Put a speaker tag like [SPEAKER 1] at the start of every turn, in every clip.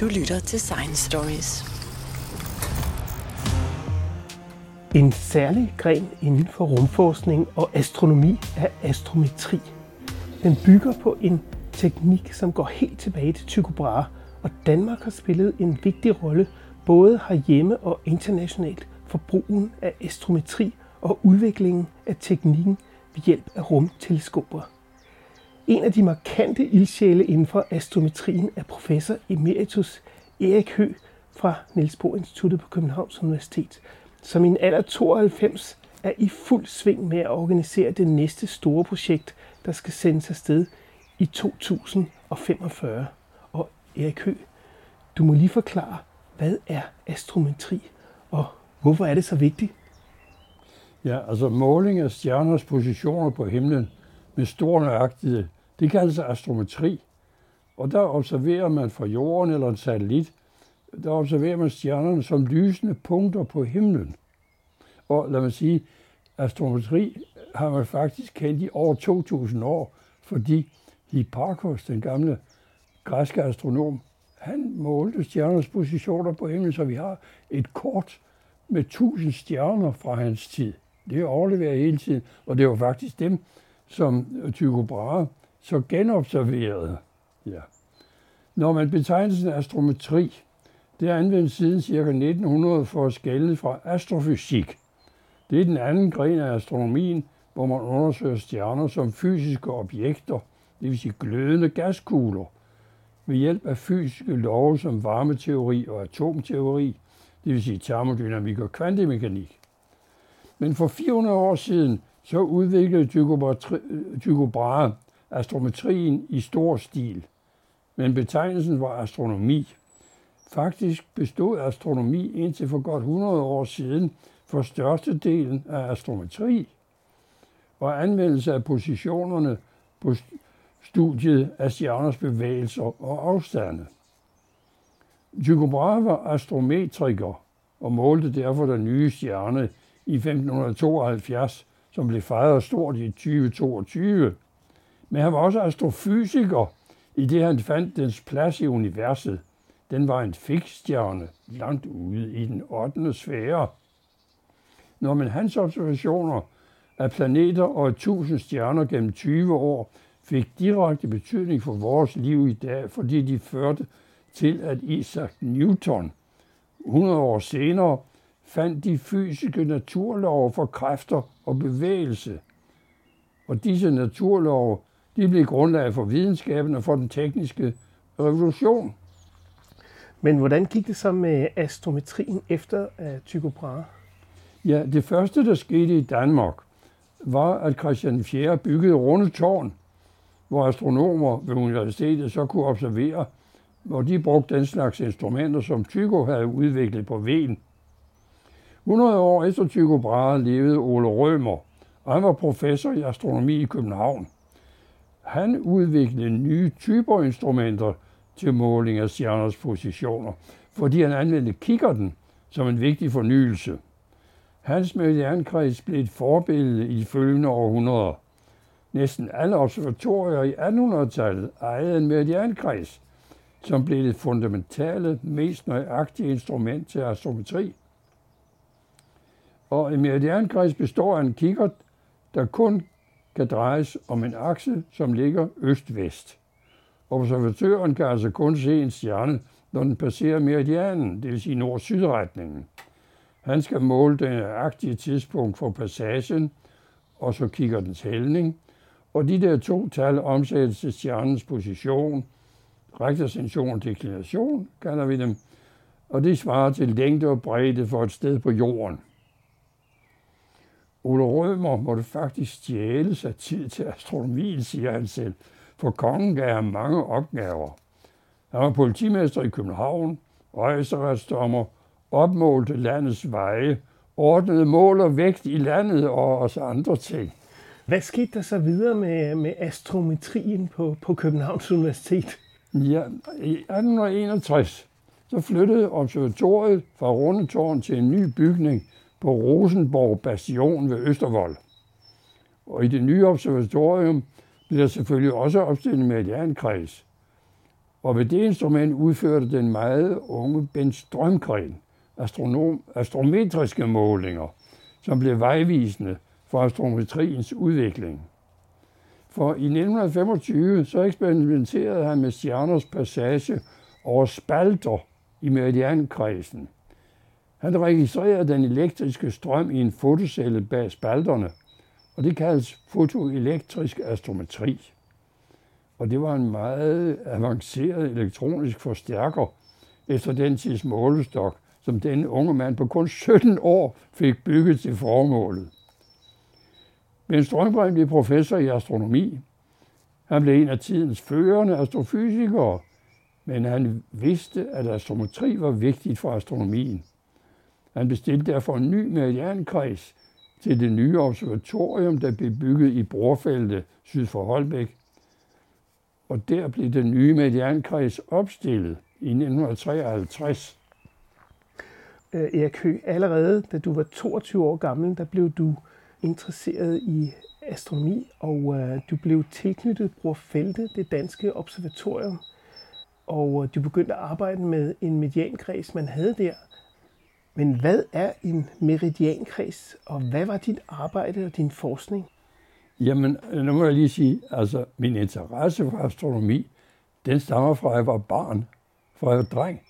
[SPEAKER 1] Du lytter til Science Stories.
[SPEAKER 2] En særlig gren inden for rumforskning og astronomi er astrometri. Den bygger på en teknik, som går helt tilbage til Tycho Brahe, og Danmark har spillet en vigtig rolle både herhjemme og internationalt for brugen af astrometri og udviklingen af teknikken ved hjælp af rumteleskoper. En af de markante ildsjæle inden for astrometrien er professor emeritus Erik Hø fra Niels Bohr Instituttet på Københavns Universitet, som i en alder 92 er i fuld sving med at organisere det næste store projekt, der skal sendes afsted i 2045. Og Erik Hø, du må lige forklare, hvad er astrometri, og hvorfor er det så vigtigt?
[SPEAKER 3] Ja, altså måling af stjerners positioner på himlen med stor nøjagtighed, det kaldes astrometri. Og der observerer man fra jorden eller en satellit, der observerer man stjernerne som lysende punkter på himlen. Og lad mig sige, astrometri har man faktisk kendt i over 2000 år, fordi Hipparchus, den gamle græske astronom, han målte stjernernes positioner på himlen, så vi har et kort med tusind stjerner fra hans tid. Det er overleveret hele tiden, og det var faktisk dem, som Tycho Brahe så genobserverede. Ja. Når man betegnelsen astrometri, det er anvendt siden ca. 1900 for at skælde fra astrofysik. Det er den anden gren af astronomien, hvor man undersøger stjerner som fysiske objekter, det vil sige glødende gaskugler, ved hjælp af fysiske love som varmeteori og atomteori, det vil sige termodynamik og kvantemekanik. Men for 400 år siden så udviklede Tycho Brahe astrometrien i stor stil. Men betegnelsen var astronomi. Faktisk bestod astronomi indtil for godt 100 år siden for størstedelen af astrometri og anvendelse af positionerne på studiet af stjerners bevægelser og afstande. Tycho Brahe var astrometriker og målte derfor den nye stjerne i 1572, som blev fejret stort i 2022. Men han var også astrofysiker, i det han fandt dens plads i universet. Den var en fikstjerne langt ude i den 8. sfære. Når man hans observationer af planeter og et tusind stjerner gennem 20 år fik direkte betydning for vores liv i dag, fordi de førte til, at Isaac Newton 100 år senere fandt de fysiske naturlove for kræfter og bevægelse. Og disse naturlove de blev grundlag for videnskaben og for den tekniske revolution.
[SPEAKER 2] Men hvordan gik det så med astrometrien efter Tycho Brahe?
[SPEAKER 3] Ja, det første, der skete i Danmark, var, at Christian 4. byggede runde tårn, hvor astronomer ved universitetet så kunne observere, hvor de brugte den slags instrumenter, som Tycho havde udviklet på Ven. 100 år efter Tycho Brahe levede Ole Rømer, og han var professor i astronomi i København. Han udviklede nye typer instrumenter til måling af stjerners positioner, fordi han anvendte kikkerten som en vigtig fornyelse. Hans meridiankreds blev et forbillede i de følgende århundreder. Næsten alle observatorier i 1800-tallet ejede en meridiankreds, som blev det fundamentale, mest nøjagtige instrument til astrometri. Og en meridiankreds består af en kikkert, der kun kan drejes om en akse, som ligger øst-vest. Observatøren kan altså kun se en stjerne, når den passerer meridianen, det vil sige nord-syd-retningen. Han skal måle den nøjagtige tidspunkt for passagen, og så kigger dens hældning, og de der to tal omsættes til stjernens position, rektascension og deklination, kalder vi dem, og det svarer til længde og bredde for et sted på jorden. Ole Rømer måtte faktisk stjæle sig tid til astronomien, siger han selv, for kongen gav ham mange opgaver. Han var politimester i København, højesteretsdommer, opmålte landets veje, ordnede mål og vægt i landet og også andre ting.
[SPEAKER 2] Hvad skete der så videre med, med astrometrien på, på Københavns Universitet?
[SPEAKER 3] Ja, i 1861 så flyttede observatoriet fra Rundetårn til en ny bygning på Rosenborg Bastion ved Østervold. Og i det nye observatorium blev der selvfølgelig også opstillet en meridiankreds. Og ved det instrument udførte den meget unge Ben Strømgren astronom, astrometriske målinger, som blev vejvisende for astrometriens udvikling. For i 1925 så eksperimenterede han med stjerners passage over spalter i meridiankredsen. Han registrerede den elektriske strøm i en fotocelle bag spalterne, og det kaldes fotoelektrisk astrometri. Og det var en meget avanceret elektronisk forstærker efter den tids målestok, som denne unge mand på kun 17 år fik bygget til formålet. Men Strømgren blev professor i astronomi. Han blev en af tidens førende astrofysikere, men han vidste, at astrometri var vigtigt for astronomien. Han bestilte derfor en ny meridiankreds til det nye observatorium, der blev bygget i Brorfeldet syd for Holbæk. Og der blev den nye meridiankreds opstillet i 1953.
[SPEAKER 2] Øh, Erik Høgh, allerede da du var 22 år gammel, der blev du interesseret i astronomi, og øh, du blev tilknyttet Brorfeldet, det danske observatorium, og øh, du begyndte at arbejde med en mediankreds, man havde der. Men hvad er en meridiankreds, og hvad var dit arbejde og din forskning?
[SPEAKER 3] Jamen, nu må jeg lige sige, altså min interesse for astronomi, den stammer fra, at jeg var barn, fra jeg var dreng.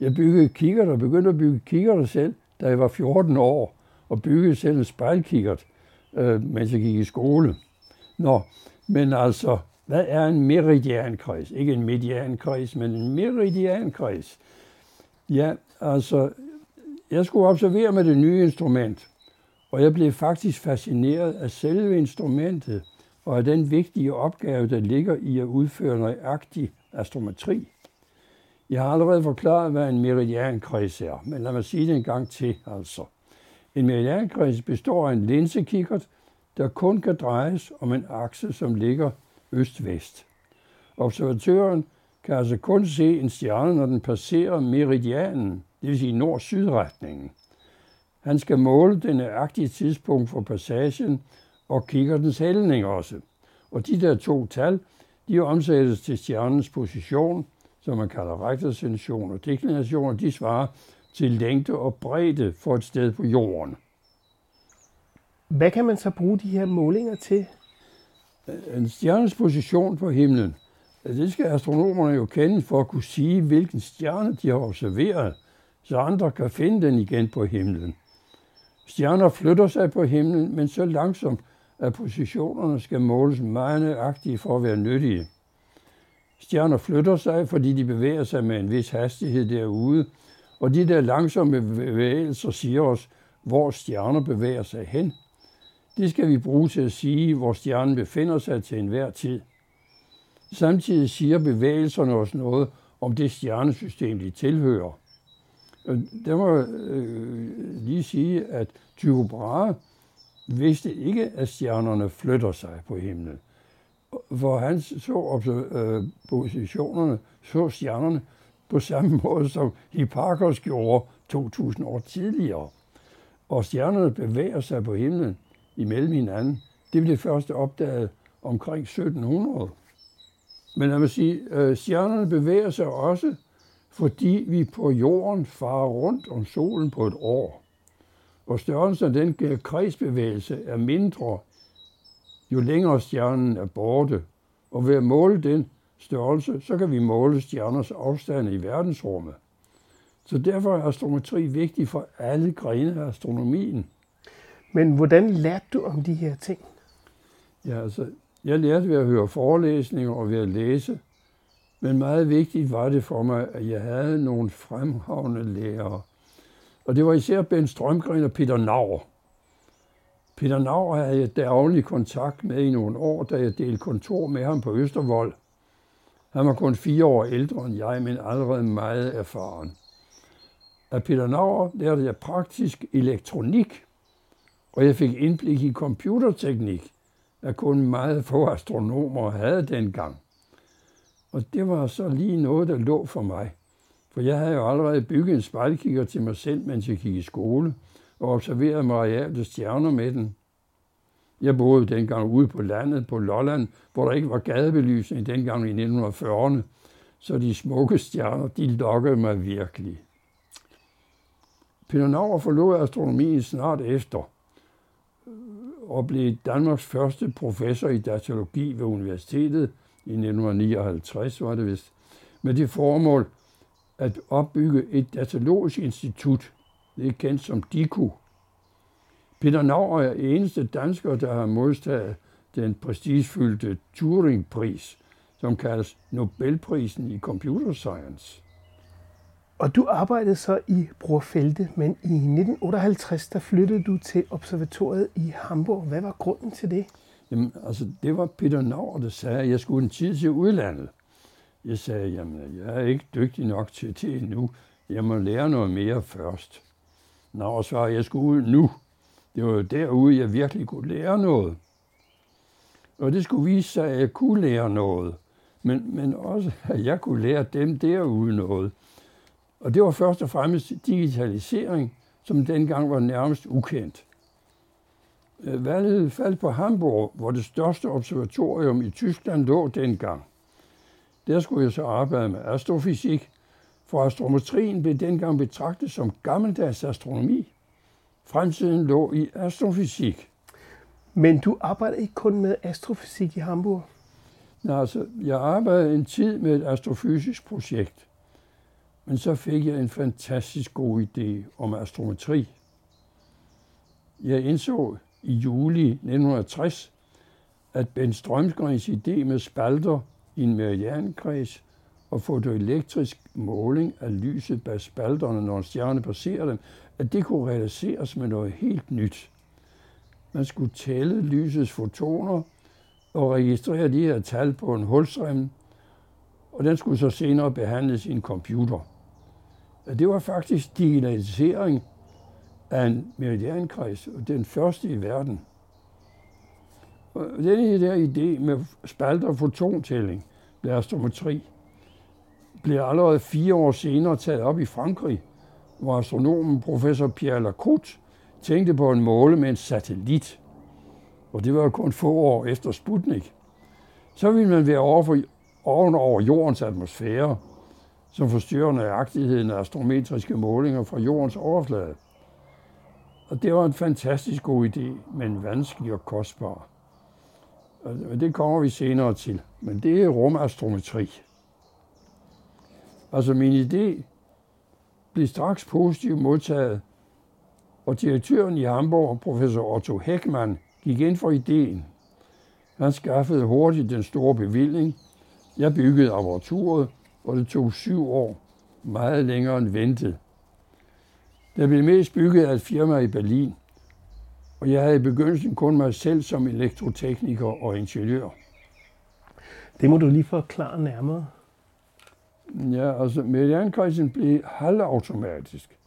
[SPEAKER 3] Jeg byggede kikkert og begyndte at bygge kikkert selv, da jeg var 14 år, og byggede selv en spejlkikkert, øh, mens jeg gik i skole. Nå, men altså, hvad er en meridiankreds? Ikke en mediankreds, men en meridiankreds. Ja, altså, jeg skulle observere med det nye instrument, og jeg blev faktisk fascineret af selve instrumentet og af den vigtige opgave, der ligger i at udføre nøjagtig astrometri. Jeg har allerede forklaret, hvad en meridiankreds er, men lad mig sige det en gang til altså. En meridiankreds består af en linsekikkert, der kun kan drejes om en akse, som ligger øst-vest. Observatøren kan altså kun se en stjerne, når den passerer meridianen, det vil sige nord-syd-retningen. Han skal måle det nøjagtige tidspunkt for passagen og kigger dens hældning også. Og de der to tal, de omsættes til stjernens position, som man kalder rektascension og deklination, og de svarer til længde og bredde for et sted på jorden.
[SPEAKER 2] Hvad kan man så bruge de her målinger til?
[SPEAKER 3] En stjernes position på himlen, det skal astronomerne jo kende for at kunne sige, hvilken stjerne de har observeret, så andre kan finde den igen på himlen. Stjerner flytter sig på himlen, men så langsomt, at positionerne skal måles meget nøjagtigt for at være nyttige. Stjerner flytter sig, fordi de bevæger sig med en vis hastighed derude, og de der langsomme bevægelser siger os, hvor stjerner bevæger sig hen. Det skal vi bruge til at sige, hvor stjernen befinder sig til enhver tid. Samtidig siger bevægelserne os noget om det stjernesystem, de tilhører. Øh, der må jeg øh, lige sige, at Tycho Brahe vidste ikke, at stjernerne flytter sig på himlen. For han så øh, positionerne, så stjernerne på samme måde, som Hipparchus gjorde 2000 år tidligere. Og stjernerne bevæger sig på himlen imellem hinanden. Det blev først opdaget omkring 1700. Men lad mig sige, øh, stjernerne bevæger sig også, fordi vi på jorden farer rundt om solen på et år. Og størrelsen af den kredsbevægelse er mindre, jo længere stjernen er borte. Og ved at måle den størrelse, så kan vi måle stjerners afstand i verdensrummet. Så derfor er astrometri vigtig for alle grene af astronomien.
[SPEAKER 2] Men hvordan lærte du om de her ting?
[SPEAKER 3] Ja, altså, jeg lærte ved at høre forelæsninger og ved at læse. Men meget vigtigt var det for mig, at jeg havde nogle fremhavne lærere. Og det var især Ben Strømgren og Peter Nauer. Peter Nauer havde jeg daglig kontakt med i nogle år, da jeg delte kontor med ham på Østervold. Han var kun fire år ældre end jeg, men allerede meget erfaren. Af Peter Nauer lærte jeg praktisk elektronik, og jeg fik indblik i computerteknik, der kun meget få astronomer havde dengang. Og det var så lige noget, der lå for mig. For jeg havde jo allerede bygget en spejlkigger til mig selv, mens jeg gik i skole, og observerede mariale stjerner med den. Jeg boede dengang ude på landet på Lolland, hvor der ikke var gadebelysning dengang i 1940'erne. så de smukke stjerner, de lokkede mig virkelig. Peter Nauer forlod astronomien snart efter og blev Danmarks første professor i datalogi ved universitetet i 1959, var det vist, med det formål at opbygge et datalogisk institut, det er kendt som DIKU. Peter Nauer er eneste dansker, der har modtaget den prestigefyldte Turing-pris, som kaldes Nobelprisen i Computer Science.
[SPEAKER 2] Og du arbejdede så i Brorfelde, men i 1958 der flyttede du til observatoriet i Hamburg. Hvad var grunden til det?
[SPEAKER 3] Jamen, altså, det var Peter Nauer, der sagde, at jeg skulle en tid til udlandet. Jeg sagde, jamen, jeg er ikke dygtig nok til det endnu. Jeg må lære noget mere først. Nauer svarede, at jeg skulle ud nu. Det var jo derude, jeg virkelig kunne lære noget. Og det skulle vise sig, at jeg kunne lære noget. Men, men også, at jeg kunne lære dem derude noget. Og det var først og fremmest digitalisering, som dengang var nærmest ukendt. Øh, valget faldt på Hamburg, hvor det største observatorium i Tyskland lå dengang. Der skulle jeg så arbejde med astrofysik, for astrometrien blev dengang betragtet som gammeldags astronomi. Fremtiden lå i astrofysik.
[SPEAKER 2] Men du arbejder ikke kun med astrofysik i Hamburg?
[SPEAKER 3] Nej, altså, jeg arbejdede en tid med et astrofysisk projekt. Men så fik jeg en fantastisk god idé om astrometri. Jeg indså i juli 1960, at Ben Strømsgrens idé med spalter i en meridiankreds og fotoelektrisk måling af lyset bag spalterne, når en stjerne passerer dem, at det kunne realiseres med noget helt nyt. Man skulle tælle lysets fotoner og registrere de her tal på en hulstrøm, og den skulle så senere behandles i en computer. Det var faktisk digitalisering af en meridiankreds, og den første i verden. Og denne her idé med spalter og fotontælling, astrometri, blev allerede fire år senere taget op i Frankrig, hvor astronomen professor Pierre Lacroute tænkte på en måle med en satellit. Og det var kun få år efter Sputnik. Så ville man være over, for, oven over jordens atmosfære, som forstyrrer nøjagtigheden af astrometriske målinger fra jordens overflade. Og det var en fantastisk god idé, men vanskelig og kostbar. Og det kommer vi senere til. Men det er rumastrometri. Altså min idé blev straks positivt modtaget, og direktøren i Hamburg, professor Otto Heckmann, gik ind for ideen. Han skaffede hurtigt den store bevilling. Jeg byggede apparaturet, og det tog syv år, meget længere end ventet. Der blev mest bygget af et firma i Berlin, og jeg havde i begyndelsen kun mig selv som elektrotekniker og ingeniør.
[SPEAKER 2] Det må du lige forklare nærmere.
[SPEAKER 3] Ja, altså meridiankredsen blev halvautomatisk.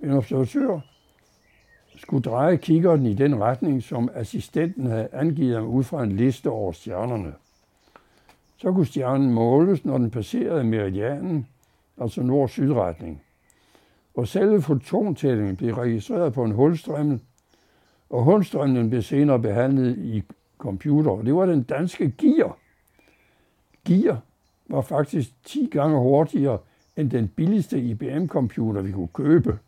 [SPEAKER 3] En observatør skulle dreje kikkerten i den retning, som assistenten havde angivet ham ud fra en liste over stjernerne. Så kunne stjernen måles, når den passerede meridianen, altså nord-sydretning. Og selve fotontællingen blev registreret på en hulstrømmel, og hulstrømmen blev senere behandlet i computer. Det var den danske gear. Gear var faktisk 10 gange hurtigere end den billigste IBM-computer, vi kunne købe.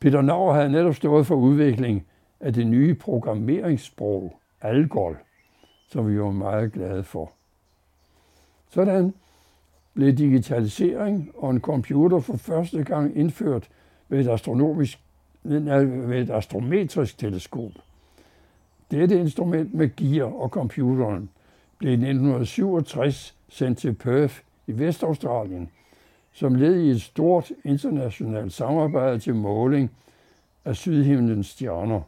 [SPEAKER 3] Peter Nauer havde netop stået for udvikling af det nye programmeringssprog, Algol, som vi var meget glade for. Sådan blev digitalisering og en computer for første gang indført ved et, astronomisk, ved et astrometrisk teleskop. Dette instrument med gear og computeren blev i 1967 sendt til Perth i Vestaustralien, som led i et stort internationalt samarbejde til måling af sydhimlens stjerner.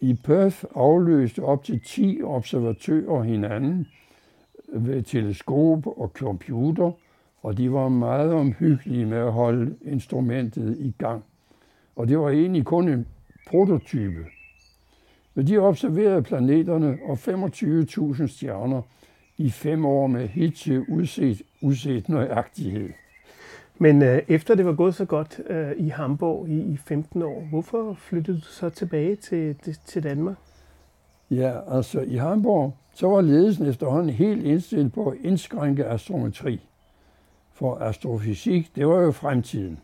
[SPEAKER 3] I Perth afløste op til 10 observatører hinanden – ved teleskop og computer, og de var meget omhyggelige med at holde instrumentet i gang. Og det var egentlig kun en prototype. Men de observerede planeterne og 25.000 stjerner i fem år med hidtil udset, udset nøjagtighed.
[SPEAKER 2] Men øh, efter det var gået så godt øh, i Hamburg i, i 15 år, hvorfor flyttede du så tilbage til, til Danmark?
[SPEAKER 3] Ja, altså i Hamburg så var ledelsen efterhånden helt indstillet på at indskrænke astrometri. For astrofysik, det var jo fremtiden.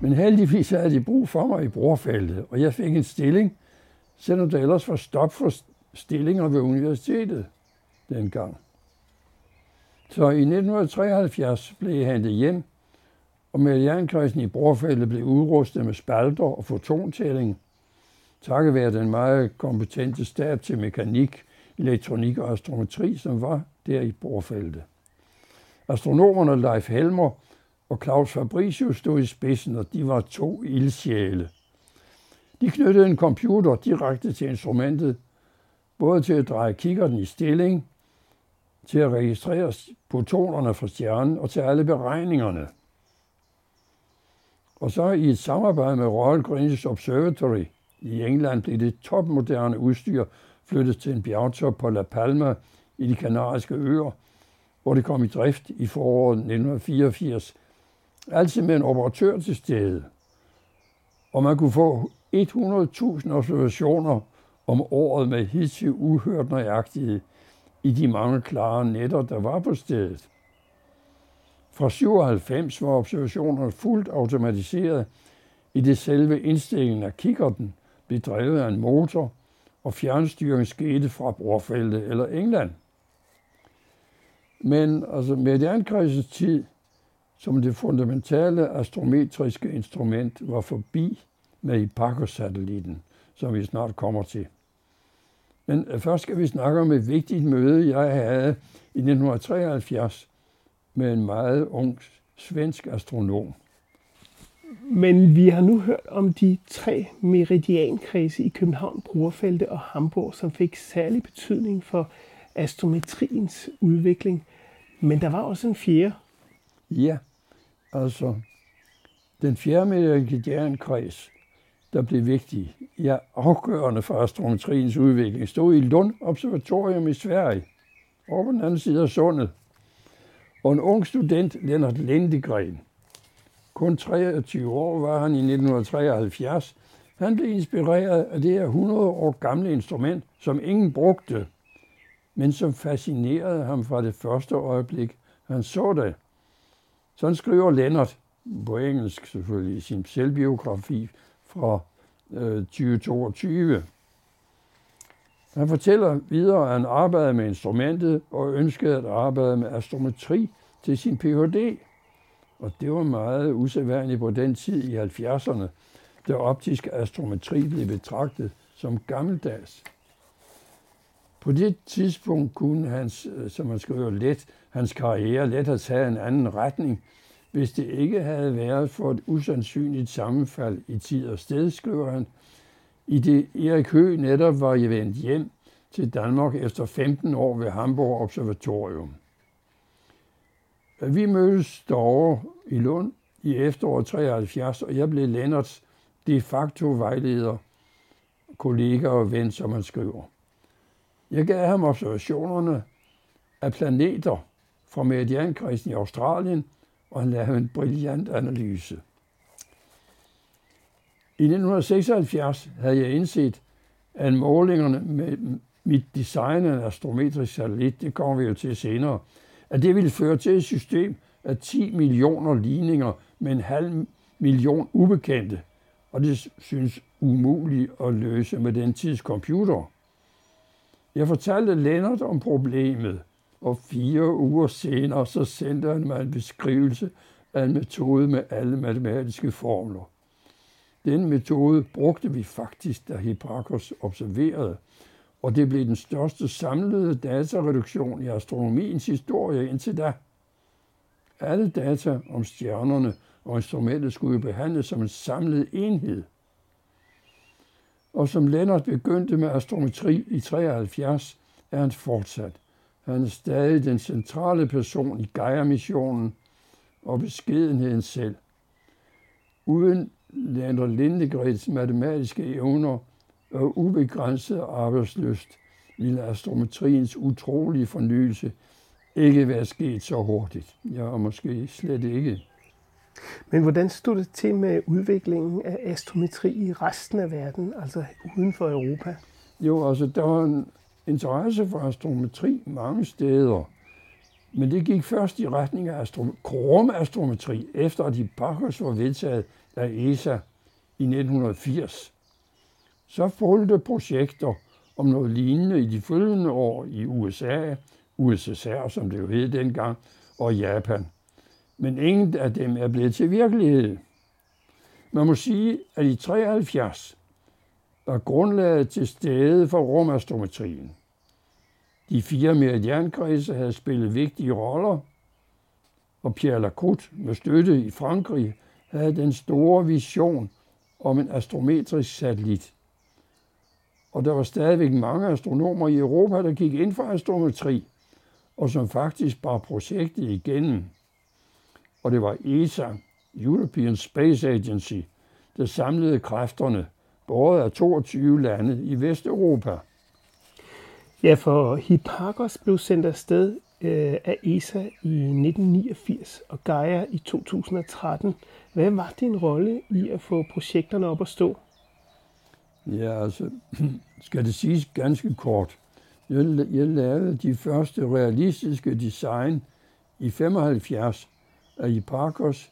[SPEAKER 3] Men heldigvis havde de brug for mig i brorfeltet, og jeg fik en stilling, selvom der ellers var stop for stillinger ved universitetet dengang. Så i 1973 blev jeg hentet hjem, og Meridiankredsen i brorfeltet blev udrustet med spalter og fotontælling, takket være den meget kompetente stab til mekanik, elektronik og astrometri, som var der i borfeltet. Astronomerne Leif Helmer og Claus Fabricius stod i spidsen, og de var to ildsjæle. De knyttede en computer direkte til instrumentet, både til at dreje kikkerten i stilling, til at registrere protonerne fra stjernen og til alle beregningerne. Og så i et samarbejde med Royal Greenwich Observatory i England blev det topmoderne udstyr flyttet til en bjergtop på La Palma i de kanariske øer, hvor det kom i drift i foråret 1984. Altså med en operatør til stede. Og man kunne få 100.000 observationer om året med hidtil uhørt nøjagtighed i de mange klare nætter, der var på stedet. Fra 97 var observationerne fuldt automatiseret, i det selve indstillingen af kikkerten blev drevet af en motor, og fjernstyring skete fra Brorfeldet eller England. Men altså mediankredsens tid som det fundamentale astrometriske instrument var forbi med Hipparcos-satellitten, som vi snart kommer til. Men øh, først skal vi snakke om et vigtigt møde, jeg havde i 1973 med en meget ung svensk astronom.
[SPEAKER 2] Men vi har nu hørt om de tre meridiankredse i København, Brugerfelte og Hamburg, som fik særlig betydning for astrometriens udvikling. Men der var også en fjerde.
[SPEAKER 3] Ja, altså den fjerde meridiankreds, der blev vigtig, ja afgørende for astrometriens udvikling, stod i Lund Observatorium i Sverige, over på den anden side af sundet. Og en ung student, Lennart Lindegren, kun 23 år var han i 1973, han blev inspireret af det her 100 år gamle instrument, som ingen brugte, men som fascinerede ham fra det første øjeblik, han så det. Sådan skriver Lennart, på engelsk selvfølgelig, i sin selvbiografi fra øh, 2022. Han fortæller videre, at han arbejdede med instrumentet og ønskede at arbejde med astrometri til sin Ph.D. Og det var meget usædvanligt på den tid i 70'erne, da optisk astrometri blev betragtet som gammeldags. På det tidspunkt kunne hans, øh, som man skriver let, hans karriere let have taget en anden retning, hvis det ikke havde været for et usandsynligt sammenfald i tid og sted, skriver han, i det Erik Høgh netop var jeg vendt hjem til Danmark efter 15 år ved Hamburg Observatorium. Vi mødtes derovre i Lund i efteråret 73, og jeg blev Lennarts de facto vejleder, kollega og ven, som han skriver. Jeg gav ham observationerne af planeter fra Meridiankrisen i Australien, og han lavede en brilliant analyse. I 1976 havde jeg indset, at målingerne med mit design af en astrometrisk satellit, det kommer vi jo til senere, at det ville føre til et system af 10 millioner ligninger med en halv million ubekendte, og det synes umuligt at løse med den tids computer. Jeg fortalte Lennart om problemet, og fire uger senere så sendte han mig en beskrivelse af en metode med alle matematiske formler. Den metode brugte vi faktisk, da Hipparchus observerede, og det blev den største samlede datareduktion i astronomiens historie indtil da. Alle data om stjernerne og instrumentet skulle behandles som en samlet enhed. Og som Lennart begyndte med astrometri i 73, er han fortsat. Han er stadig den centrale person i Gaia-missionen og beskedenheden selv. Uden Leander Lindegreds matematiske evner og ubegrænset arbejdsløst ville astrometriens utrolige fornyelse ikke være sket så hurtigt. Ja, måske slet ikke.
[SPEAKER 2] Men hvordan stod det til med udviklingen af astrometri i resten af verden, altså uden for Europa?
[SPEAKER 3] Jo, altså der var en interesse for astrometri mange steder, men det gik først i retning af rumastrometri, efter at Hipparchus var vedtaget af ESA i 1980. Så fulgte projekter om noget lignende i de følgende år i USA, USSR, som det jo hed dengang, og Japan. Men ingen af dem er blevet til virkelighed. Man må sige, at i 73 var grundlaget til stede for rumastrometrien. De fire meridiankredse havde spillet vigtige roller, og Pierre Lacroute med støtte i Frankrig havde den store vision om en astrometrisk satellit. Og der var stadigvæk mange astronomer i Europa, der gik ind for astrometri, og som faktisk bar projektet igennem. Og det var ESA, European Space Agency, der samlede kræfterne, både af 22 lande i Vesteuropa.
[SPEAKER 2] Ja, for Hipparchus blev sendt afsted øh, af ESA i 1989 og Gaia i 2013. Hvad var din rolle i at få projekterne op at stå?
[SPEAKER 3] Ja, altså, skal det siges ganske kort. Jeg, jeg lavede de første realistiske design i 75 af Hipparchus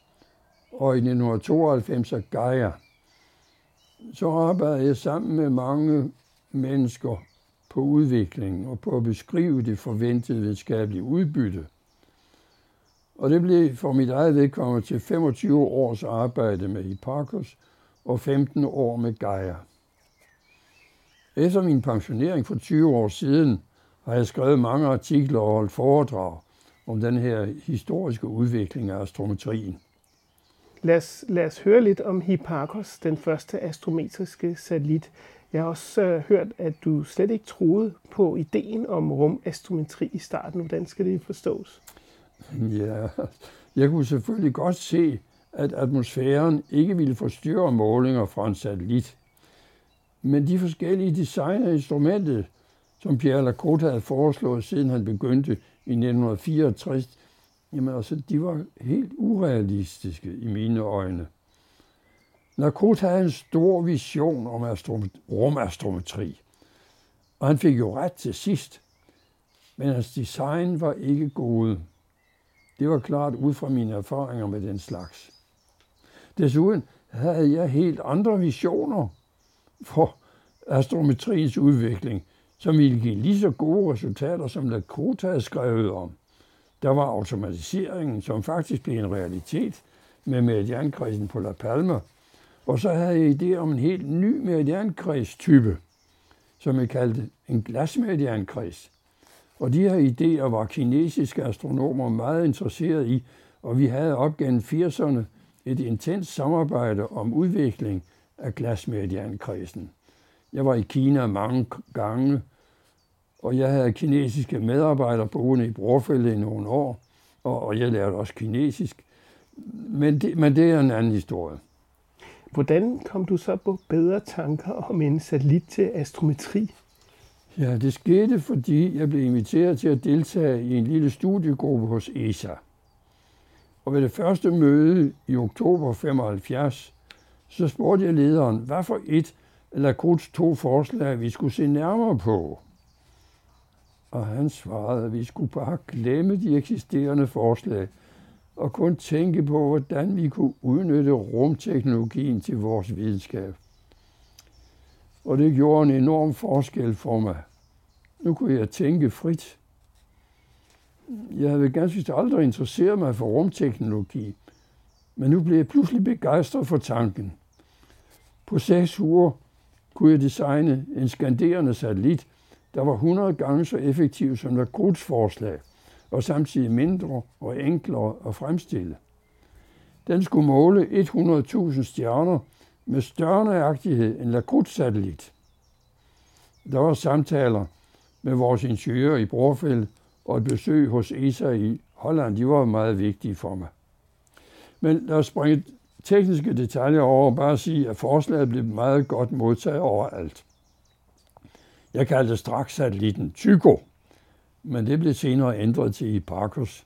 [SPEAKER 3] og i 1992 af Gaia. Så arbejdede jeg sammen med mange mennesker på udviklingen og på at beskrive det forventede videnskabelige udbytte. Og det blev for mit eget vedkommende til 25 års arbejde med Hipparchus og 15 år med Gaia. Efter min pensionering for 20 år siden har jeg skrevet mange artikler og holdt foredrag om den her historiske udvikling af astrometrien.
[SPEAKER 2] Lad os, lad os høre lidt om Hipparchus, den første astrometriske satellit. Jeg har også øh, hørt, at du slet ikke troede på ideen om rumastrometri i starten. Hvordan skal det forstås?
[SPEAKER 3] Ja, jeg kunne selvfølgelig godt se, at atmosfæren ikke ville forstyrre målinger fra en satellit. Men de forskellige design af instrumentet, som Pierre Lacote havde foreslået, siden han begyndte i 1964, jamen altså, de var helt urealistiske i mine øjne. Lacote havde en stor vision om rumastrometri, og han fik jo ret til sidst. Men hans design var ikke gode. Det var klart ud fra mine erfaringer med den slags. Desuden havde jeg helt andre visioner for astrometriens udvikling, som ville give lige så gode resultater, som Lakota havde skrevet om. Der var automatiseringen, som faktisk blev en realitet med meridiankredsen på La Palma – og så havde jeg idé om en helt ny meridiankredstype, som jeg kaldte en glasmeridiankreds. Og de her idéer var kinesiske astronomer meget interesserede i, og vi havde op gennem 80'erne et intens samarbejde om udvikling af glasmeridiankredsen. Jeg var i Kina mange gange, og jeg havde kinesiske medarbejdere boende i Brorfælde i nogle år, og jeg lærte også kinesisk. Men det, men det er en anden historie.
[SPEAKER 2] Hvordan kom du så på bedre tanker om en satellit til astrometri?
[SPEAKER 3] Ja, det skete, fordi jeg blev inviteret til at deltage i en lille studiegruppe hos ESA. Og ved det første møde i oktober 75, så spurgte jeg lederen, hvad for et eller Kruts to forslag, vi skulle se nærmere på. Og han svarede, at vi skulle bare glemme de eksisterende forslag – og kun tænke på, hvordan vi kunne udnytte rumteknologien til vores videnskab. Og det gjorde en enorm forskel for mig. Nu kunne jeg tænke frit. Jeg havde ganske aldrig interesseret mig for rumteknologi, men nu blev jeg pludselig begejstret for tanken. På seks uger kunne jeg designe en skanderende satellit, der var 100 gange så effektiv som der forslag – og samtidig mindre og enklere at fremstille. Den skulle måle 100.000 stjerner med større nøjagtighed end Lacroix-satellit. Der var samtaler med vores ingeniører i Brorfeld og et besøg hos ESA i Holland. De var meget vigtige for mig. Men lad os springe tekniske detaljer over bare sige, at forslaget blev meget godt modtaget overalt. Jeg kaldte straks satellitten Tycho men det blev senere ændret til Hipparchus,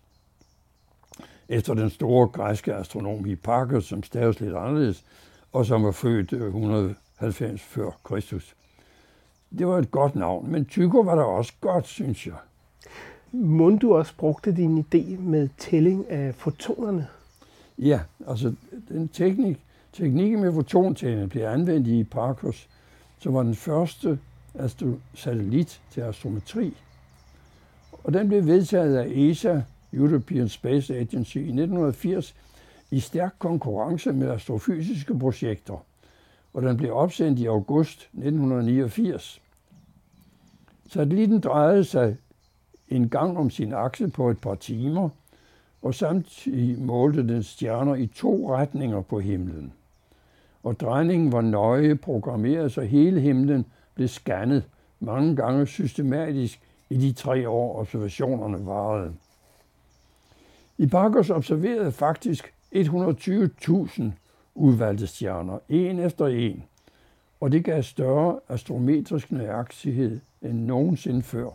[SPEAKER 3] efter den store græske astronom Hipparchus, som staves lidt anderledes, og som var født øh, 190 før Kristus. det var et godt navn, men Tycho var der også godt, synes jeg.
[SPEAKER 2] Må du også brugte din idé med tælling af fotonerne?
[SPEAKER 3] Ja, altså den teknik, teknikken med fotontælling blev anvendt i Parkos, som var den første satellit til astrometri. Og den blev vedtaget af ESA, European Space Agency, i 1980 i stærk konkurrence med astrofysiske projekter, og den blev opsendt i august 1989. Satellitten drejede sig en gang om sin akse på et par timer, og samtidig målte den stjerner i to retninger på himlen. Og drejningen var nøje programmeret, så hele himlen blev scannet mange gange systematisk i de tre år, observationerne varede. I Hipparchus observerede faktisk 120.000 udvalgte stjerner, en efter en, og det gav større astrometrisk nøjagtighed end nogensinde før.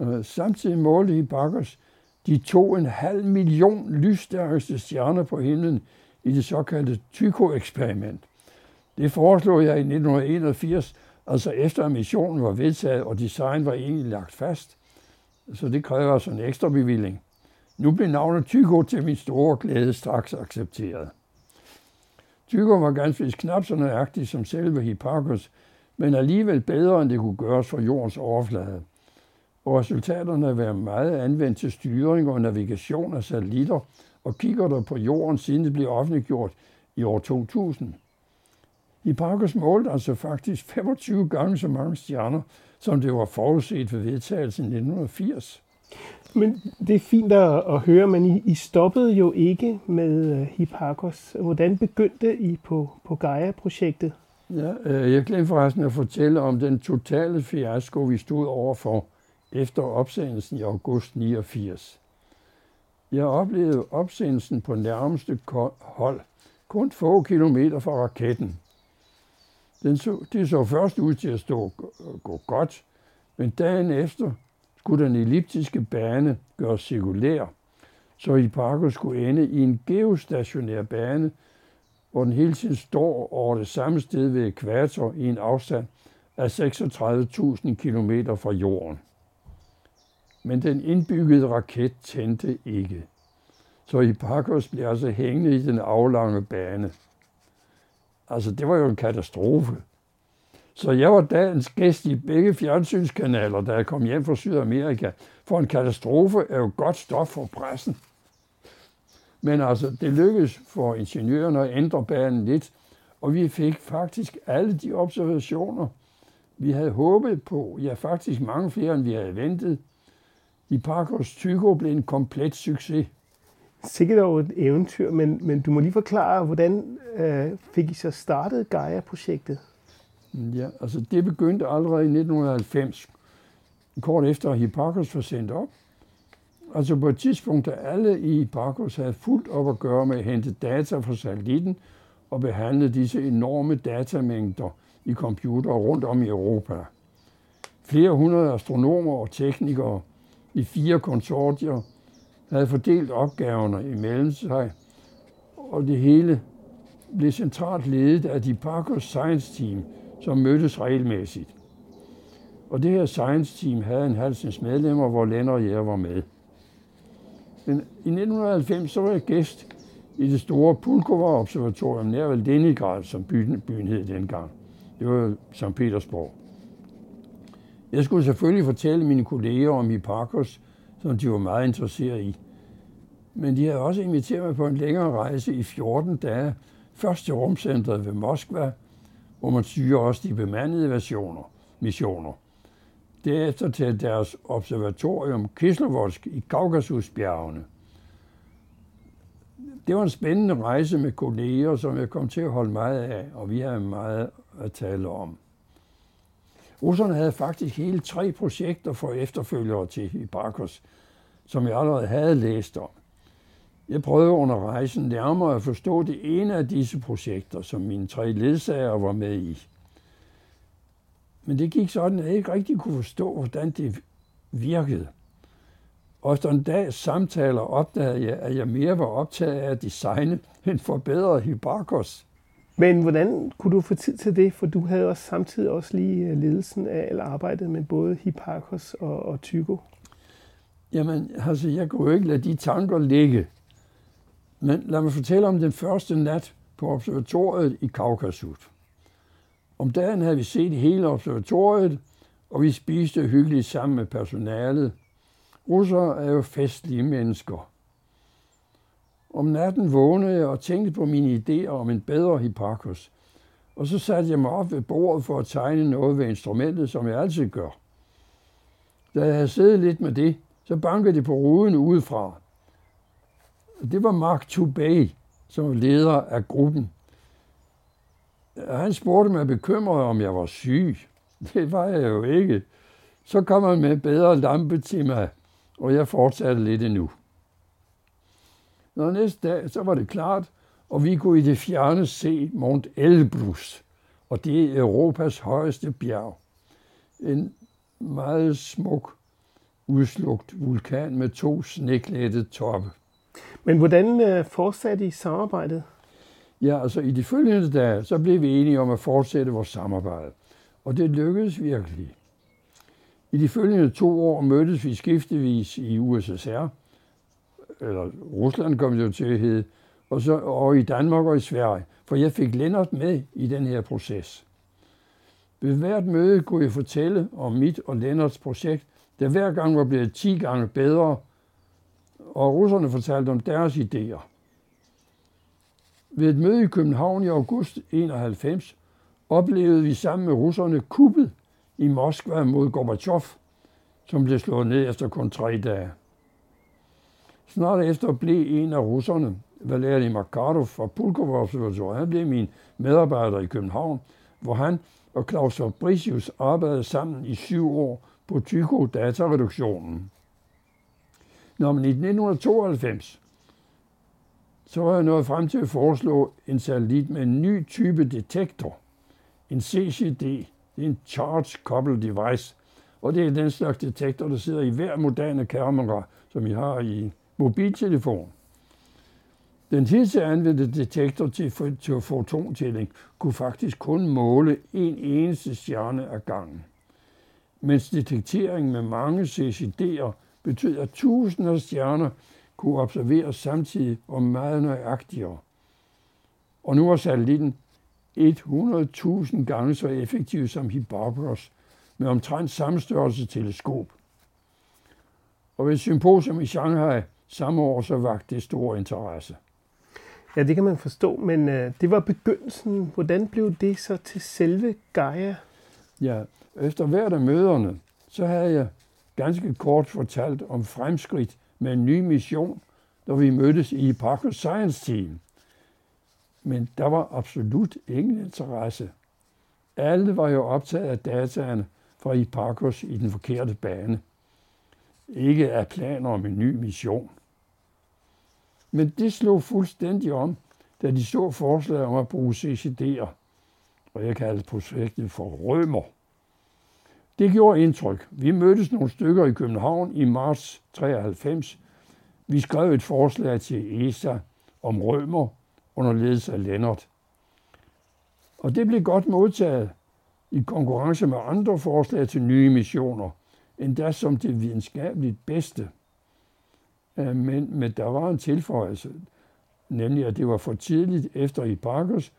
[SPEAKER 3] Øh, samtidig målte Hipparchus de to en halv million lysstærkeste stjerner på himlen i det såkaldte Tycho-eksperiment. Det foreslog jeg i 1981, altså efter at missionen var vedtaget, og design var egentlig lagt fast. Så det kræver altså en ekstra bevilling. Nu blev navnet Tycho til min store glæde straks accepteret. Tycho var ganske knap så nøjagtig som selve Hipparchus, men alligevel bedre, end det kunne gøres for jordens overflade. Og resultaterne været meget anvendt til styring og navigation af satellitter og kigger der på jorden, siden det blev offentliggjort i år 2000. Hipparchus målte altså faktisk 25 gange så mange stjerner, som det var forudset ved vedtagelsen i 1980.
[SPEAKER 2] Men det er fint at, høre, men I, stoppede jo ikke med øh, Hipparchus. Hvordan begyndte I på, på Gaia-projektet?
[SPEAKER 3] Ja, øh, jeg glemte forresten at fortælle om den totale fiasko, vi stod overfor efter opsendelsen i august 89. Jeg oplevede opsendelsen på nærmeste hold, kun få kilometer fra raketten. Den så, det så først ud til at stå, gå godt, men dagen efter skulle den elliptiske bane gøres cirkulær, så Hipparco skulle ende i en geostationær bane, hvor den hele tiden står over det samme sted ved ekvator i en afstand af 36.000 km fra jorden. Men den indbyggede raket tændte ikke. Så Hipparchus blev altså hængende i den aflange bane. Altså, det var jo en katastrofe. Så jeg var dagens gæst i begge fjernsynskanaler, da jeg kom hjem fra Sydamerika. For en katastrofe er jo godt stof for pressen. Men altså, det lykkedes for ingeniørerne at ændre banen lidt, og vi fik faktisk alle de observationer, vi havde håbet på. Ja, faktisk mange flere, end vi havde ventet. I Parkers Tycho blev en komplet succes.
[SPEAKER 2] Sikkert over et eventyr, men, men du må lige forklare, hvordan øh, fik I så startet Gaia-projektet?
[SPEAKER 3] Ja, altså det begyndte allerede i 1990, kort efter at Hipparchus var sendt op. Altså på et tidspunkt, da alle i Hipparchus havde fuldt op at gøre med at hente data fra satellitten og behandle disse enorme datamængder i computer rundt om i Europa. Flere hundrede astronomer og teknikere i fire konsortier havde fordelt opgaverne imellem sig, og det hele blev centralt ledet af de Parker Science Team, som mødtes regelmæssigt. Og det her Science Team havde en halvsens medlemmer, hvor Lenner og jeg var med. Men i 1990 så var jeg gæst i det store Pulkova-observatorium nær Leningrad, som byen, byen hed dengang. Det var St. Petersborg. Jeg skulle selvfølgelig fortælle mine kolleger om Hipparchus, som de var meget interesseret i. Men de havde også inviteret mig på en længere rejse i 14 dage, først til rumcentret ved Moskva, hvor man styrer også de bemandede versioner, missioner. Derefter til deres observatorium Kislovodsk i Kaukasusbjergene. Det var en spændende rejse med kolleger, som jeg kom til at holde meget af, og vi havde meget at tale om. Russerne havde faktisk hele tre projekter for efterfølgere til Hipparchus, som jeg allerede havde læst om. Jeg prøvede under rejsen nærmere at forstå det ene af disse projekter, som mine tre ledsager var med i. Men det gik sådan, at jeg ikke rigtig kunne forstå, hvordan det virkede. Og efter en dags samtaler opdagede jeg, at jeg mere var optaget af at designe end forbedre Hipparchus.
[SPEAKER 2] Men hvordan kunne du få tid til det? For du havde også samtidig også lige øh, ledelsen af eller arbejdet med både Hipparchus og, og Tycho.
[SPEAKER 3] Jamen, altså, jeg kunne jo ikke lade de tanker ligge. Men lad mig fortælle om den første nat på observatoriet i Kaukasus. Om dagen havde vi set hele observatoriet, og vi spiste hyggeligt sammen med personalet. Russere er jo festlige mennesker. Om natten vågnede jeg og tænkte på mine idéer om en bedre Hipparchus. Og så satte jeg mig op ved bordet for at tegne noget ved instrumentet, som jeg altid gør. Da jeg havde siddet lidt med det, så bankede det på ruden udefra. Det var Mark Tubay, som var leder af gruppen. Han spurgte mig bekymret, om jeg var syg. Det var jeg jo ikke. Så kom han med bedre lampe til mig, og jeg fortsatte lidt endnu. Når næste dag, så var det klart, og vi kunne i det fjerne se Mont Elbrus, og det er Europas højeste bjerg. En meget smuk, udslugt vulkan med to sneklædte toppe.
[SPEAKER 2] Men hvordan øh, fortsatte I samarbejdet?
[SPEAKER 3] Ja, altså i de følgende dage, så blev vi enige om at fortsætte vores samarbejde. Og det lykkedes virkelig. I de følgende to år mødtes vi skiftevis i USSR, eller Rusland kom jo til at hedde, og, så, og i Danmark og i Sverige, for jeg fik Lennart med i den her proces. Ved hvert møde kunne jeg fortælle om mit og Lennarts projekt, der hver gang var blevet 10 gange bedre, og russerne fortalte om deres idéer. Ved et møde i København i august 91 oplevede vi sammen med russerne kuppet i Moskva mod Gorbachev, som blev slået ned efter kun tre dage. Snart efter blev en af russerne, Valeri Makarov fra Pulkovo Observatoriet, han blev min medarbejder i København, hvor han og Claus Fabricius arbejdede sammen i syv år på Tycho-datareduktionen. Når man i 1992 så var jeg nået frem til at foreslå en satellit med en ny type detektor, en CCD, det er en Charge Coupled Device, og det er den slags detektor, der sidder i hver moderne kamera, som I har i mobiltelefon. Den hidtil anvendte detektor til, til fotontælling kunne faktisk kun måle en eneste stjerne ad gangen. Mens detektering med mange CCD'er betød, at tusinder af stjerner kunne observeres samtidig og meget nøjagtigere. Og nu var satellitten 100.000 gange så effektiv som Hipparchus med omtrent samme størrelse teleskop. Og ved symposium i Shanghai samme år så vagte det stor interesse.
[SPEAKER 2] Ja, det kan man forstå, men øh, det var begyndelsen. Hvordan blev det så til selve Gaia?
[SPEAKER 3] Ja, efter hvert af møderne, så havde jeg ganske kort fortalt om fremskridt med en ny mission, da vi mødtes i Parker Science Team. Men der var absolut ingen interesse. Alle var jo optaget af dataene fra Hipparchus i den forkerte bane. Ikke af planer om en ny mission. Men det slog fuldstændig om, da de så forslaget om at bruge CCD'er, og jeg kaldte projektet for Rømer. Det gjorde indtryk. Vi mødtes nogle stykker i København i marts 93. Vi skrev et forslag til ESA om Rømer under ledelse af Lennart. Og det blev godt modtaget i konkurrence med andre forslag til nye missioner, endda som det videnskabeligt bedste. Men, men der var en tilføjelse, nemlig at det var for tidligt efter Hipparchus,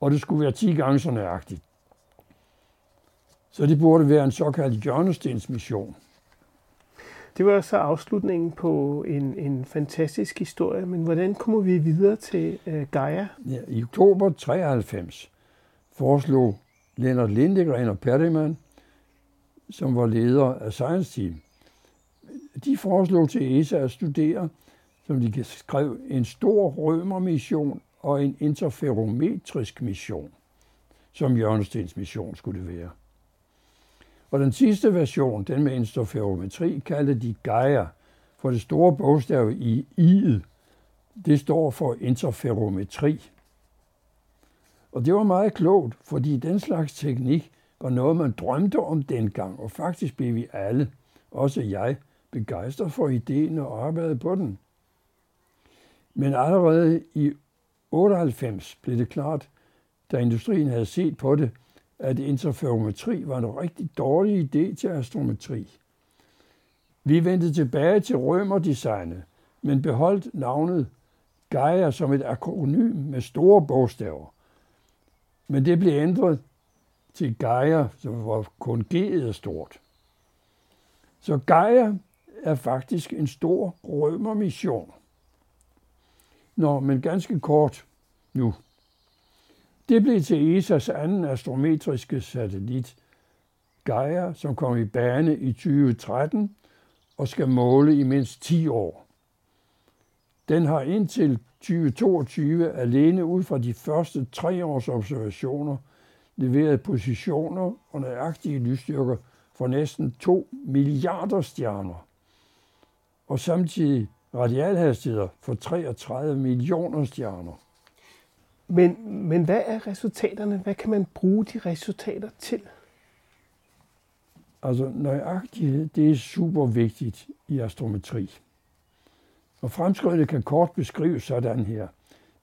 [SPEAKER 3] og det skulle være 10 gange så nøjagtigt. Så det burde være en såkaldt hjørnestens mission.
[SPEAKER 2] Det var så afslutningen på en, en fantastisk historie, men hvordan kommer vi videre til uh, Gaia?
[SPEAKER 3] Ja, I oktober 93 foreslog Leonard Lindegren og Perryman, som var leder af Science Team, de foreslog til ESA at studere, som de skrev, en stor rømermission og en interferometrisk mission, som Jørgenstens mission skulle være. Og den sidste version, den med interferometri, kaldte de Gaia, for det store bogstav i i'et, det står for interferometri. Og det var meget klogt, fordi den slags teknik var noget, man drømte om dengang, og faktisk blev vi alle, også jeg, begejstret for ideen og arbejdede på den. Men allerede i 98 blev det klart, da industrien havde set på det, at interferometri var en rigtig dårlig idé til astrometri. Vi vendte tilbage til rømerdesignet, men beholdt navnet Gaia som et akronym med store bogstaver. Men det blev ændret til Gaia, som var kun G'et er stort. Så Gaia er faktisk en stor rømermission. Nå, men ganske kort nu. Det blev til ESAs anden astrometriske satellit, Gaia, som kom i bane i 2013 og skal måle i mindst 10 år. Den har indtil 2022 alene ud fra de første tre års observationer leveret positioner og nøjagtige lysstyrker for næsten 2 milliarder stjerner, og samtidig radialhastigheder for 33 millioner stjerner.
[SPEAKER 2] Men, men hvad er resultaterne? Hvad kan man bruge de resultater til?
[SPEAKER 3] Altså nøjagtighed, det er super vigtigt i astrometri. Og fremskridtet kan kort beskrives sådan her.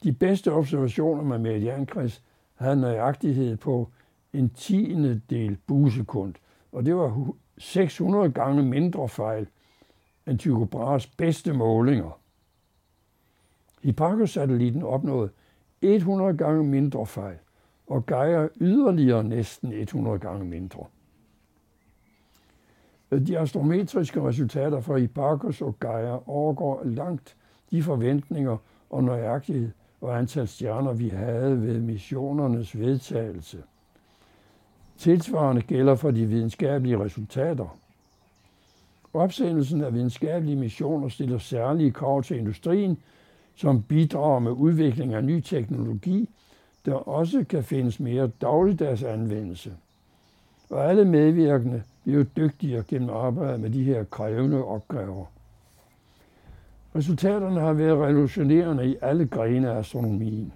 [SPEAKER 3] De bedste observationer med meridiankreds havde nøjagtighed på en tiende del busekund, og det var 600 gange mindre fejl end Tycho Brahes bedste målinger. Hipparcos-satellitten opnåede 100 gange mindre fejl, og Gaia yderligere næsten 100 gange mindre. De astrometriske resultater fra Hipparcos og Gaia overgår langt de forventninger og nøjagtighed og antal stjerner, vi havde ved missionernes vedtagelse. Tilsvarende gælder for de videnskabelige resultater. Opsendelsen af videnskabelige missioner stiller særlige krav til industrien, som bidrager med udvikling af ny teknologi, der også kan findes mere dagligdags anvendelse. Og alle medvirkende bliver dygtigere gennem arbejdet med de her krævende opgaver. Resultaterne har været revolutionerende i alle grene af astronomien.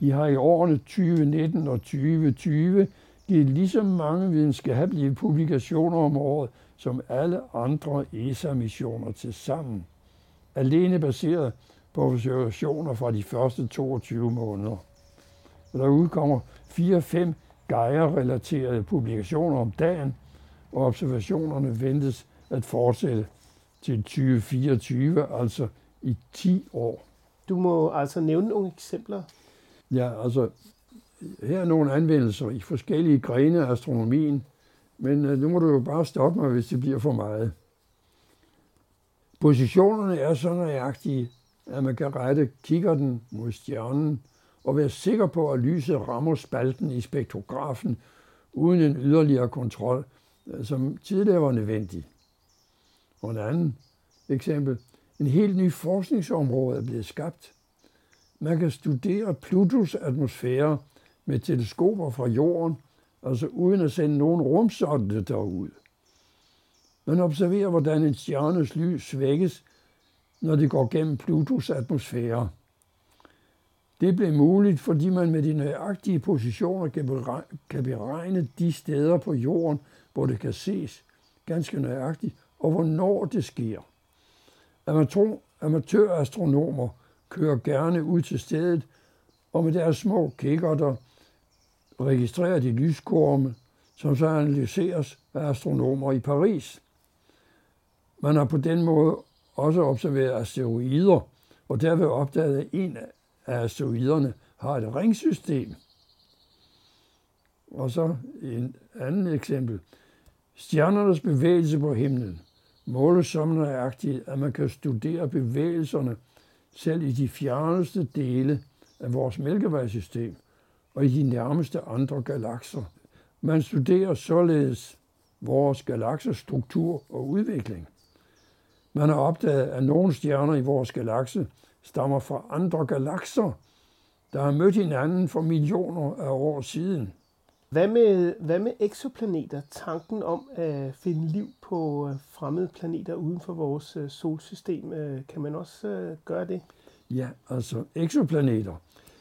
[SPEAKER 3] De har i årene 2019 og 2020 givet lige så mange videnskabelige publikationer om året som alle andre ESA-missioner til sammen. Alene baseret på observationer fra de første 22 måneder. Og der udkommer 4-5 Gaia-relaterede publikationer om dagen, og observationerne ventes at fortsætte til 2024, altså i 10 år.
[SPEAKER 2] Du må altså nævne nogle eksempler.
[SPEAKER 3] Ja, altså her er nogle anvendelser i forskellige grene af astronomien, men øh, nu må du jo bare stoppe mig, hvis det bliver for meget. Positionerne er så nøjagtige, at man kan rette kikkerten mod stjernen og være sikker på, at lyset rammer spalten i spektrografen uden en yderligere kontrol, øh, som tidligere var nødvendig. Og en anden eksempel. En helt ny forskningsområde er blevet skabt. Man kan studere Plutos atmosfære med teleskoper fra jorden, altså uden at sende nogen rumsonde derud. Man observerer, hvordan en stjernes lys svækkes, når det går gennem Plutos atmosfære. Det blev muligt, fordi man med de nøjagtige positioner kan beregne de steder på jorden, hvor det kan ses ganske nøjagtigt, og hvornår det sker. Amatørastronomer kører gerne ud til stedet, og med deres små kikkerter registrerer de lyskorme, som så analyseres af astronomer i Paris. Man har på den måde også observeret asteroider, og derved opdaget, at en af asteroiderne har et ringsystem. Og så en anden eksempel. Stjernernes bevægelse på himlen måles så nøjagtigt, at man kan studere bevægelserne selv i de fjerneste dele af vores mælkevejsystem og i de nærmeste andre galakser. Man studerer således vores galaksers struktur og udvikling. Man har opdaget, at nogle stjerner i vores galakse stammer fra andre galakser, der har mødt hinanden for millioner af år siden.
[SPEAKER 2] Hvad med, hvad med exoplaneter? Tanken om at finde liv på øh, fremmede planeter uden for vores øh, solsystem, øh, kan man også gøre det?
[SPEAKER 3] Ja, altså exoplaneter,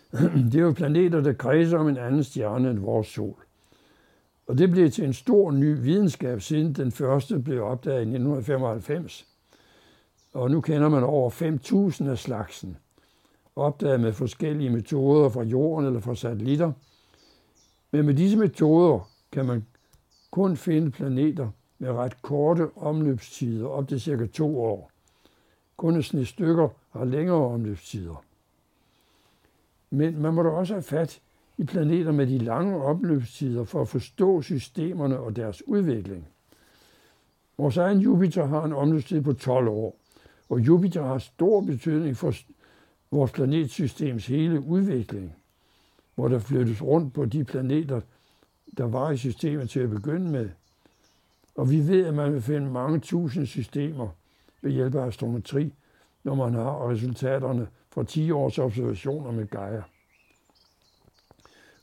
[SPEAKER 3] Det er jo planeter, der kredser om en anden stjerne end vores sol. Og det blev til en stor ny videnskab, siden den første blev opdaget i 1995. Og nu kender man over 5.000 af slagsen, opdaget med forskellige metoder fra jorden eller fra satellitter – men med disse metoder kan man kun finde planeter med ret korte omløbstider, op til cirka to år. Kun et sne stykker har længere omløbstider. Men man må da også have fat i planeter med de lange omløbstider for at forstå systemerne og deres udvikling. Vores egen Jupiter har en omløbstid på 12 år, og Jupiter har stor betydning for vores planetsystems hele udvikling, hvor der flyttes rundt på de planeter, der var i systemet til at begynde med. Og vi ved, at man vil finde mange tusind systemer ved hjælp af astrometri, når man har resultaterne fra 10 års observationer med Gaia.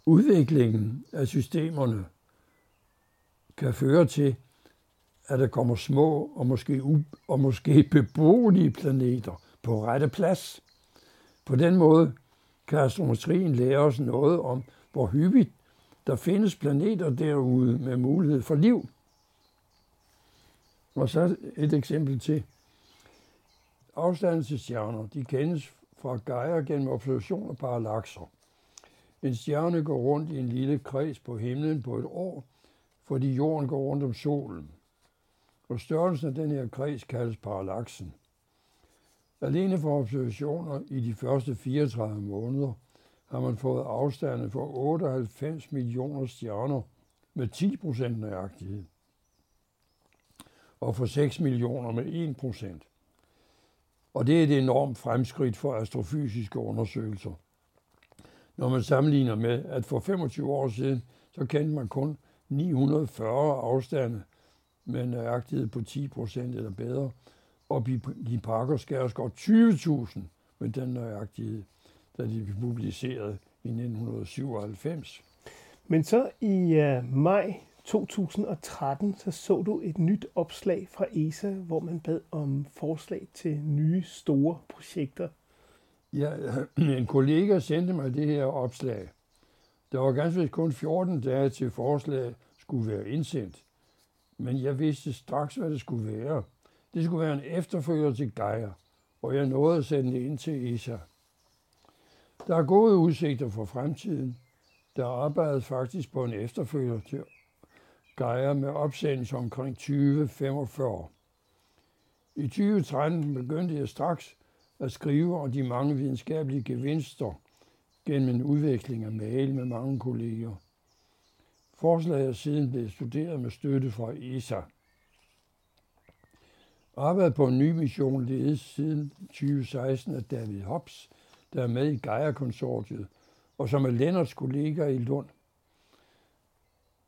[SPEAKER 3] Udviklingen af systemerne kan føre til, at der kommer små og måske, u- og måske beboelige planeter på rette plads. På den måde kan astrometrien lære os noget om, hvor hyppigt der findes planeter derude med mulighed for liv. Og så et eksempel til. Afstanden til stjerner, de kendes fra Gaia gennem observation af parallakser. En stjerne går rundt i en lille kreds på himlen på et år, fordi jorden går rundt om solen. Og størrelsen af den her kreds kaldes parallaksen. Alene for observationer i de første 34 måneder har man fået afstande for 98 millioner stjerner med 10 procent nøjagtighed, og for 6 millioner med 1 procent. Og det er et enormt fremskridt for astrofysiske undersøgelser. Når man sammenligner med, at for 25 år siden, så kendte man kun 940 afstande med en nøjagtighed på 10 procent eller bedre, og de pakker Skærsgaard 20.000 med den nøjagtighed, da de blev publiceret i 1997.
[SPEAKER 2] Men så i uh, maj 2013, så så du et nyt opslag fra ESA, hvor man bad om forslag til nye store projekter.
[SPEAKER 3] Ja, en kollega sendte mig det her opslag. Der var ganske kun 14 dage til forslaget skulle være indsendt. Men jeg vidste straks, hvad det skulle være. Det skulle være en efterfølger til Geir, og jeg nåede at sende det ind til ESA. Der er gode udsigter for fremtiden. Der arbejdes faktisk på en efterfølger til Geir med opsendelse omkring 2045. I 2013 begyndte jeg straks at skrive om de mange videnskabelige gevinster gennem en udvikling af mail med mange kolleger. Forslaget er siden blevet studeret med støtte fra ESA. Arbejdet på en ny mission ledes siden 2016 af David Hobbs, der er med i Gaia-konsortiet, og som er Lennarts kollega i Lund.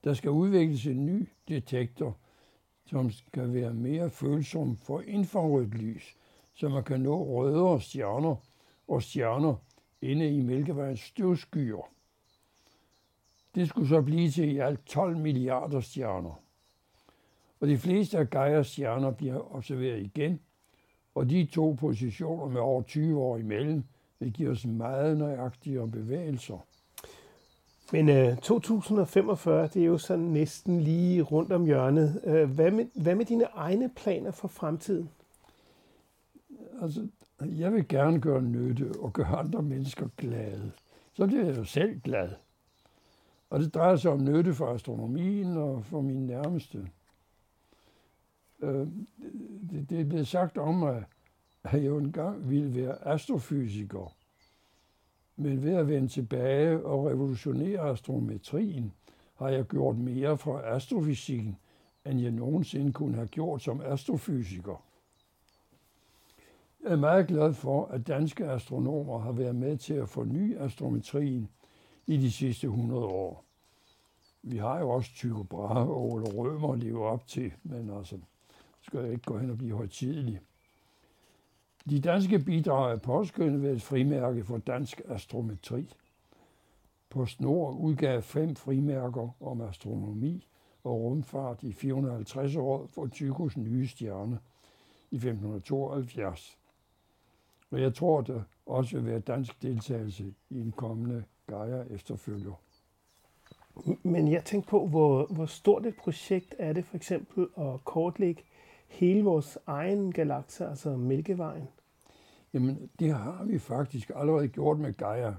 [SPEAKER 3] Der skal udvikles en ny detektor, som skal være mere følsom for infrarødt lys, så man kan nå rødere stjerner og stjerner inde i Mælkevejens støvskyer. Det skulle så blive til i alt 12 milliarder stjerner. Og de fleste af Gaias stjerner bliver observeret igen, og de to positioner med over 20 år imellem vil give os meget nøjagtigere bevægelser.
[SPEAKER 2] Men øh, 2045, det er jo sådan næsten lige rundt om hjørnet. Øh, hvad, med, hvad med dine egne planer for fremtiden?
[SPEAKER 3] Altså, jeg vil gerne gøre nytte og gøre andre mennesker glade. Så bliver jeg jo selv glad. Og det drejer sig om nytte for astronomien og for mine nærmeste. Øh, det, det er blevet sagt om mig, at jeg engang ville være astrofysiker. Men ved at vende tilbage og revolutionere astrometrien, har jeg gjort mere for astrofysikken, end jeg nogensinde kunne have gjort som astrofysiker. Jeg er meget glad for, at danske astronomer har været med til at forny astrometrien i de sidste 100 år. Vi har jo også Tycho Brahe og Ole Rømer at leve op til, men altså, skal jeg ikke gå hen og blive højtidelig. De danske bidrag er påskyndet ved et frimærke for dansk astrometri. PostNord udgav fem frimærker om astronomi og rumfart i 450 år for Tychos nye stjerne i 1572. Og jeg tror, der også vil være dansk deltagelse i en kommende Gaia efterfølger.
[SPEAKER 2] Men jeg tænkte på, hvor, hvor stort et projekt er det for eksempel at kortlægge hele vores egen galakse, altså Mælkevejen?
[SPEAKER 3] Jamen, det har vi faktisk allerede gjort med Gaia.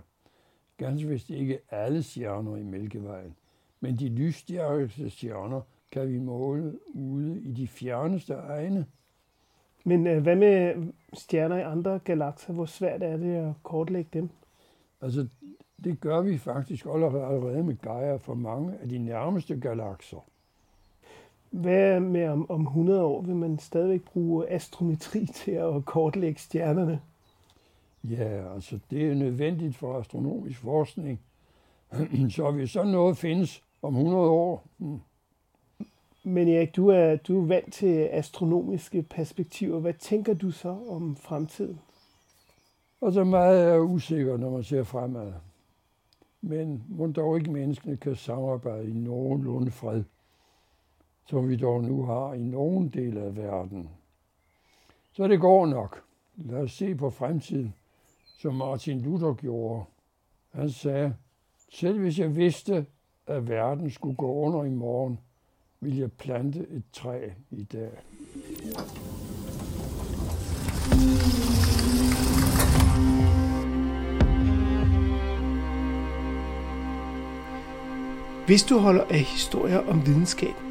[SPEAKER 3] Ganske vist ikke alle stjerner i Mælkevejen, Men de lysstærkeste stjerner kan vi måle ude i de fjerneste egne.
[SPEAKER 2] Men øh, hvad med stjerner i andre galakser? Hvor svært er det at kortlægge dem?
[SPEAKER 3] Altså, det gør vi faktisk allerede med Gaia for mange af de nærmeste galakser.
[SPEAKER 2] Hvad med om, om 100 år? Vil man stadigvæk bruge astrometri til at kortlægge stjernerne?
[SPEAKER 3] Ja, altså det er nødvendigt for astronomisk forskning. Så hvis sådan noget findes om 100 år, hmm,
[SPEAKER 2] Men Erik, du er, du er vant til astronomiske perspektiver. Hvad tænker du så om fremtiden?
[SPEAKER 3] Og så meget er usikker, når man ser fremad. Men må dog ikke menneskene kan samarbejde i nogenlunde fred, som vi dog nu har i nogen del af verden. Så det går nok. Lad os se på fremtiden, som Martin Luther gjorde. Han sagde, selv hvis jeg vidste, at verden skulle gå under i morgen, ville jeg plante et træ i dag.
[SPEAKER 2] Hvis du holder af historier om videnskab,